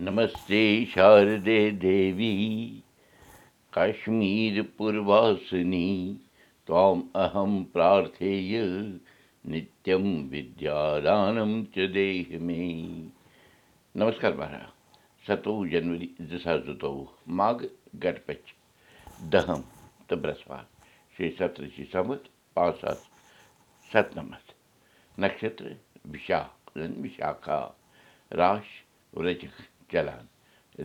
नमस्ते शारदे देवी। काश्मीरपूर्वासिनी त्वाम् अहं प्रार्थेय। नित्यं विद्यादानं च देहि मे। नमस्कार महाराज। सतौ जनवरी दशा जुतौ माघ गटपच दहम तो बृहस्पत श्री सत्र श्री संवत पाँच सात सत नमस्त नक्षत्र विशाख विशाखा राश रजक چلان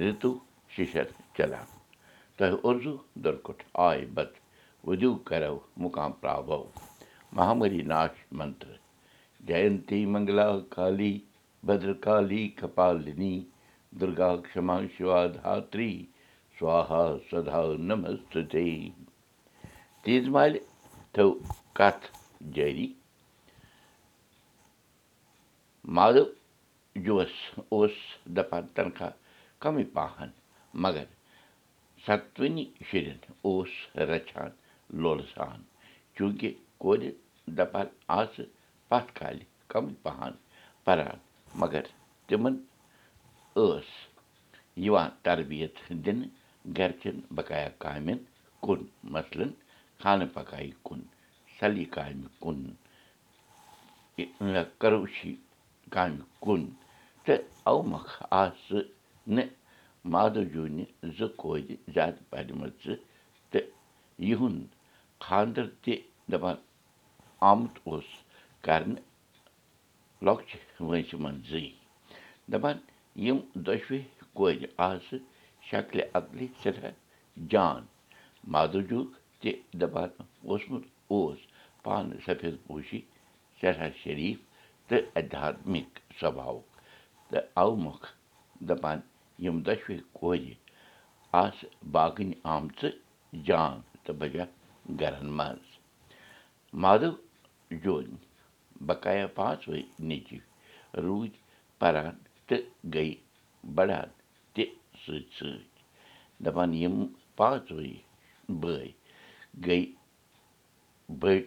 رِتُو شِشر چلان تۄہہِ اُرزوٗ دُرکُٹ آے بت وُدِو کرو مُقام پراوو مہامری ناش منتر منگلا کالی بدرکالی کپالنی دُرگا کما شِوا دھاتری سوہا سدا نمست تیٖژ مالہِ تھٲو کتھ مادو جُوس اوس دَپان تنخواہ کمٕے پہن مگر ستوٕنی شُرٮ۪ن اوس رچھان لولہٕ سان چوٗنٛکہِ کورِ دَپان آسہٕ پتھ کالہِ کمٕے پہن پران مگر تِمن ٲس یِوان تربیت دِنہٕ گرِچٮ۪ن بقایا کامٮ۪ن کُن مثلن خانہٕ پکایہِ کُن سلی کامہِ کُن کروشی کامہِ کُن تہٕ اومۄکھ آسہٕ نہٕ مادوجوٗنہِ زٕ کورِ زیادٕ پرِمَژٕ تہٕ یِہُنٛد خانٛدر تہِ دَپان آمُت اوس کرنہٕ لۄکچہِ وٲنٛسہِ منٛزٕے دَپان یِم دۄشوے کورِ آسہٕ شکلہِ عقلہِ سٮ۪ٹھاہ جان مادوجوٗک تہِ دَپان اوسمُت اوس پانہٕ سفید پوشی سٮ۪ٹھاہ شریٖف تہٕ ادھاتمِک سوباوُک تہٕ اَوٕ مۄکھ دَپان یِم دۄشوے کورِ آسہٕ باغنہِ آمژٕ جان تہٕ بجا گرن منٛز مادو جون بقایا پانٛژوے نیٚچِو روٗدۍ پران تہٕ گٔے بڑان تہِ سۭتۍ سۭتۍ دَپان یِم پانٛژوے بٲے گٔے بٔڑۍ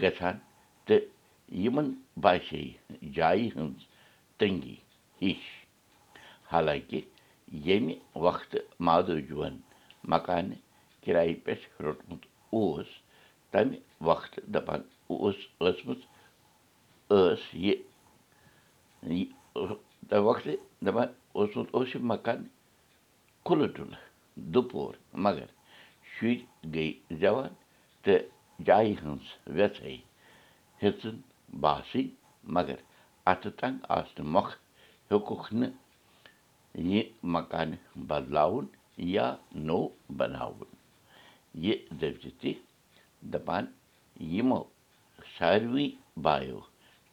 گژھان تہٕ یِمن باسے جایہِ ہٕنٛز تنٛگی ہِش حالانکہِ ییٚمہِ وقتہٕ مادوجوٗوَن مکانہٕ کِرایہِ پٮ۪ٹھ روٚٹمُت اوس تَمہِ وقتہٕ دَپان اوس ٲسمٕژ ٲس یہِ تَمہِ وقتہٕ دَپان اوسمُت اوس یہِ مکان کھُلہٕ ڈُلہٕ دُپور مگر شُرۍ گٔے زٮ۪وان تہٕ جایہِ ہٕنٛز وٮ۪ژھٕے ہیٚژٕن باسٕنۍ مگر اَتھٕ تنگ آسنہٕ مۄکھ ہیوٚکُکھ نہٕ یہِ مکانہٕ بدلاوُن یا نوٚو بناوُن یہِ دٔپزِ تہِ دَپان یِمو ساروٕے بایو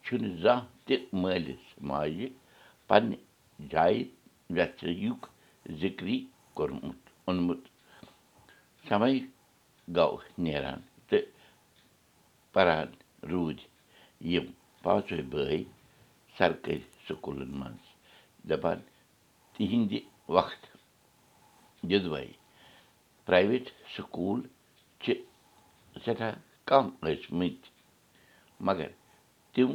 چھُنہٕ زانٛہہ تہِ مٲلِس ماجہِ پننہِ جایہِ وٮ۪ژھٕیُک ذِکری کوٚرمُت اوٚنمُت سمے گوٚو نیران تہٕ سرکٲرۍ سکوٗلن منٛز دَپان تِہنٛدِ وقتہٕ دۄدوے پرٛایویٹ سکوٗل چھِ سٮ۪ٹھاہ کم ٲسۍمٕتۍ مگر تِم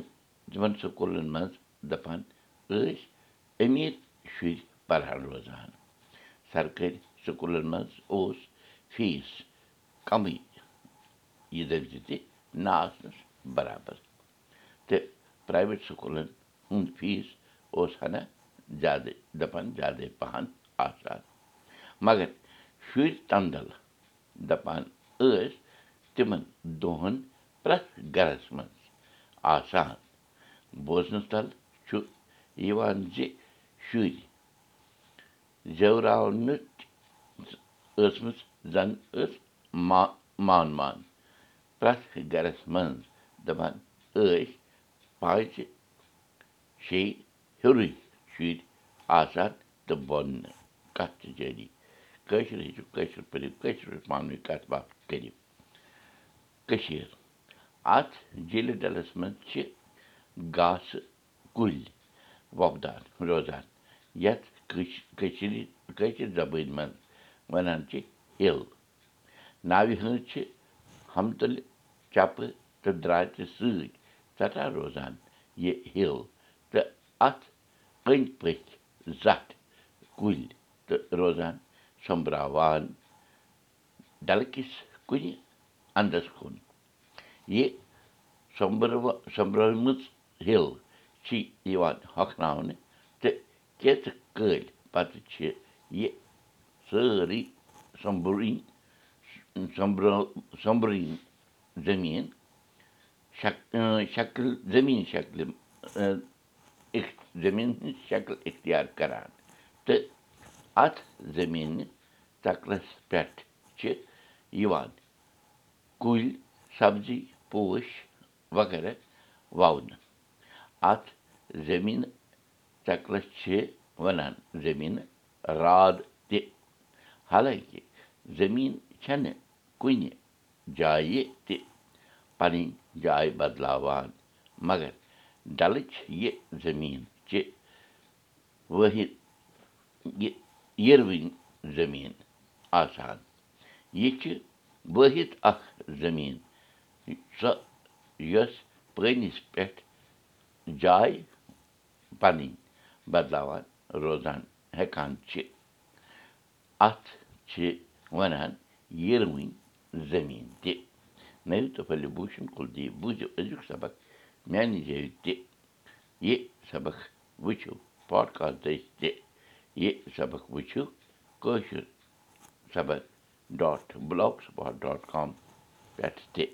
تِمن سکوٗلن منٛز دَپان ٲسۍ أمیٖر شُرۍ پرہن روزان سرکٲرۍ سکوٗلن منٛز اوس فیٖس کمٕے یہِ دٔپزِ تہِ نہ آسنَس برابر تہٕ پرٛایویٹ سکوٗلن فیٖس اوس ہنا زیادٕ دَپان زیادَے پہن آسان مگر شُرۍ تندل دَپان ٲسۍ تِمن دۄہن پرٛٮ۪تھ گرس منٛز آسان بوزنہٕ تل چھُ یِوان زِ شُرۍ زیوراونٕچ ٲسمٕژ زن ٲس ما مان مان پرٛٮ۪تھ گرس منٛز دَپان ٲسۍ پانٛژِ شیٚیہِ ہیوٚرُے شُرۍ آسان تہٕ بۄن کَتھ تہِ جٲری کٲشُر ہیٚچھِو کٲشُر پٔرِو کٲشِر پٲٹھۍ پانہٕ ؤنۍ کَتھ باتھ کٔرِو کٔشیٖر اَتھ جیٖلہِ ڈلس منٛز چھِ گاسہٕ کُلۍ وۄپدان روزان یَتھ کٔشیٖرِ کٲشِر زبٲنۍ منٛز وَنان چھِ ہِل ناوِ ہٕنٛز چھِ ہمتُلہِ چَپہٕ تہٕ درٛاتہِ سۭتۍ ژٹان روزان یہِ ہِل أنٛدۍ پٔکۍ زَٹھ کُلۍ تہٕ روزان سوٚمبراوان ڈلہٕ کِس کُنہِ اَندَس کُن یہِ سوٚمبرٕ سوٚمبرٲومٕژ ہِل چھِ یِوان ہۄکھناونہٕ تہٕ کیژٕ کٲلۍ پَتہٕ چھِ یہِ سٲرٕے سوٚمبرٕنۍ سوٚمبرٲ سوٚمبرٕنۍ زٔمیٖن شک شکٕل زٔمیٖن شکلہِ زٔمیٖن ہٕنٛز شکٕل اختیار کَران تہٕ اَتھ زٔمیٖنہِ تَکرَس پٮ۪ٹھ چھِ یِوان کُلۍ سبزی پوش وغیرہ وَونہٕ اَتھ زٔمیٖنہٕ چکرَس چھِ وَنان زٔمیٖنہٕ راد تہِ حالانکہِ زٔمیٖن چھَنہٕ کُنہِ جایہِ تہِ پَنٕنۍ جاے بدلاوان مگر ڈلٕچ یہِ زٔمیٖن چہِ وٲحِد یہِ یِروٕنۍ زٔمیٖن آسان یہِ چھِ وٲحِد اَکھ زٔمیٖن سۄ یۄس پٲنِس پٮ۪ٹھ جاے پَنٕنۍ بدلاوان روزان ہٮ۪کان چھِ اَتھ چھِ وَنان یِروٕنۍ زٔمیٖن تہِ نٔو تہٕ بوٗشن کُلدیپ بوٗزِو أزیُک سبق جایہِ تہِ یہِ سبق وٕچھِو پاڈکاسٹ دٔسۍ تہِ یہِ سبق وٕچھِو کٲشُر سبق dot blogspot dot com پٮ۪ٹھ تہِ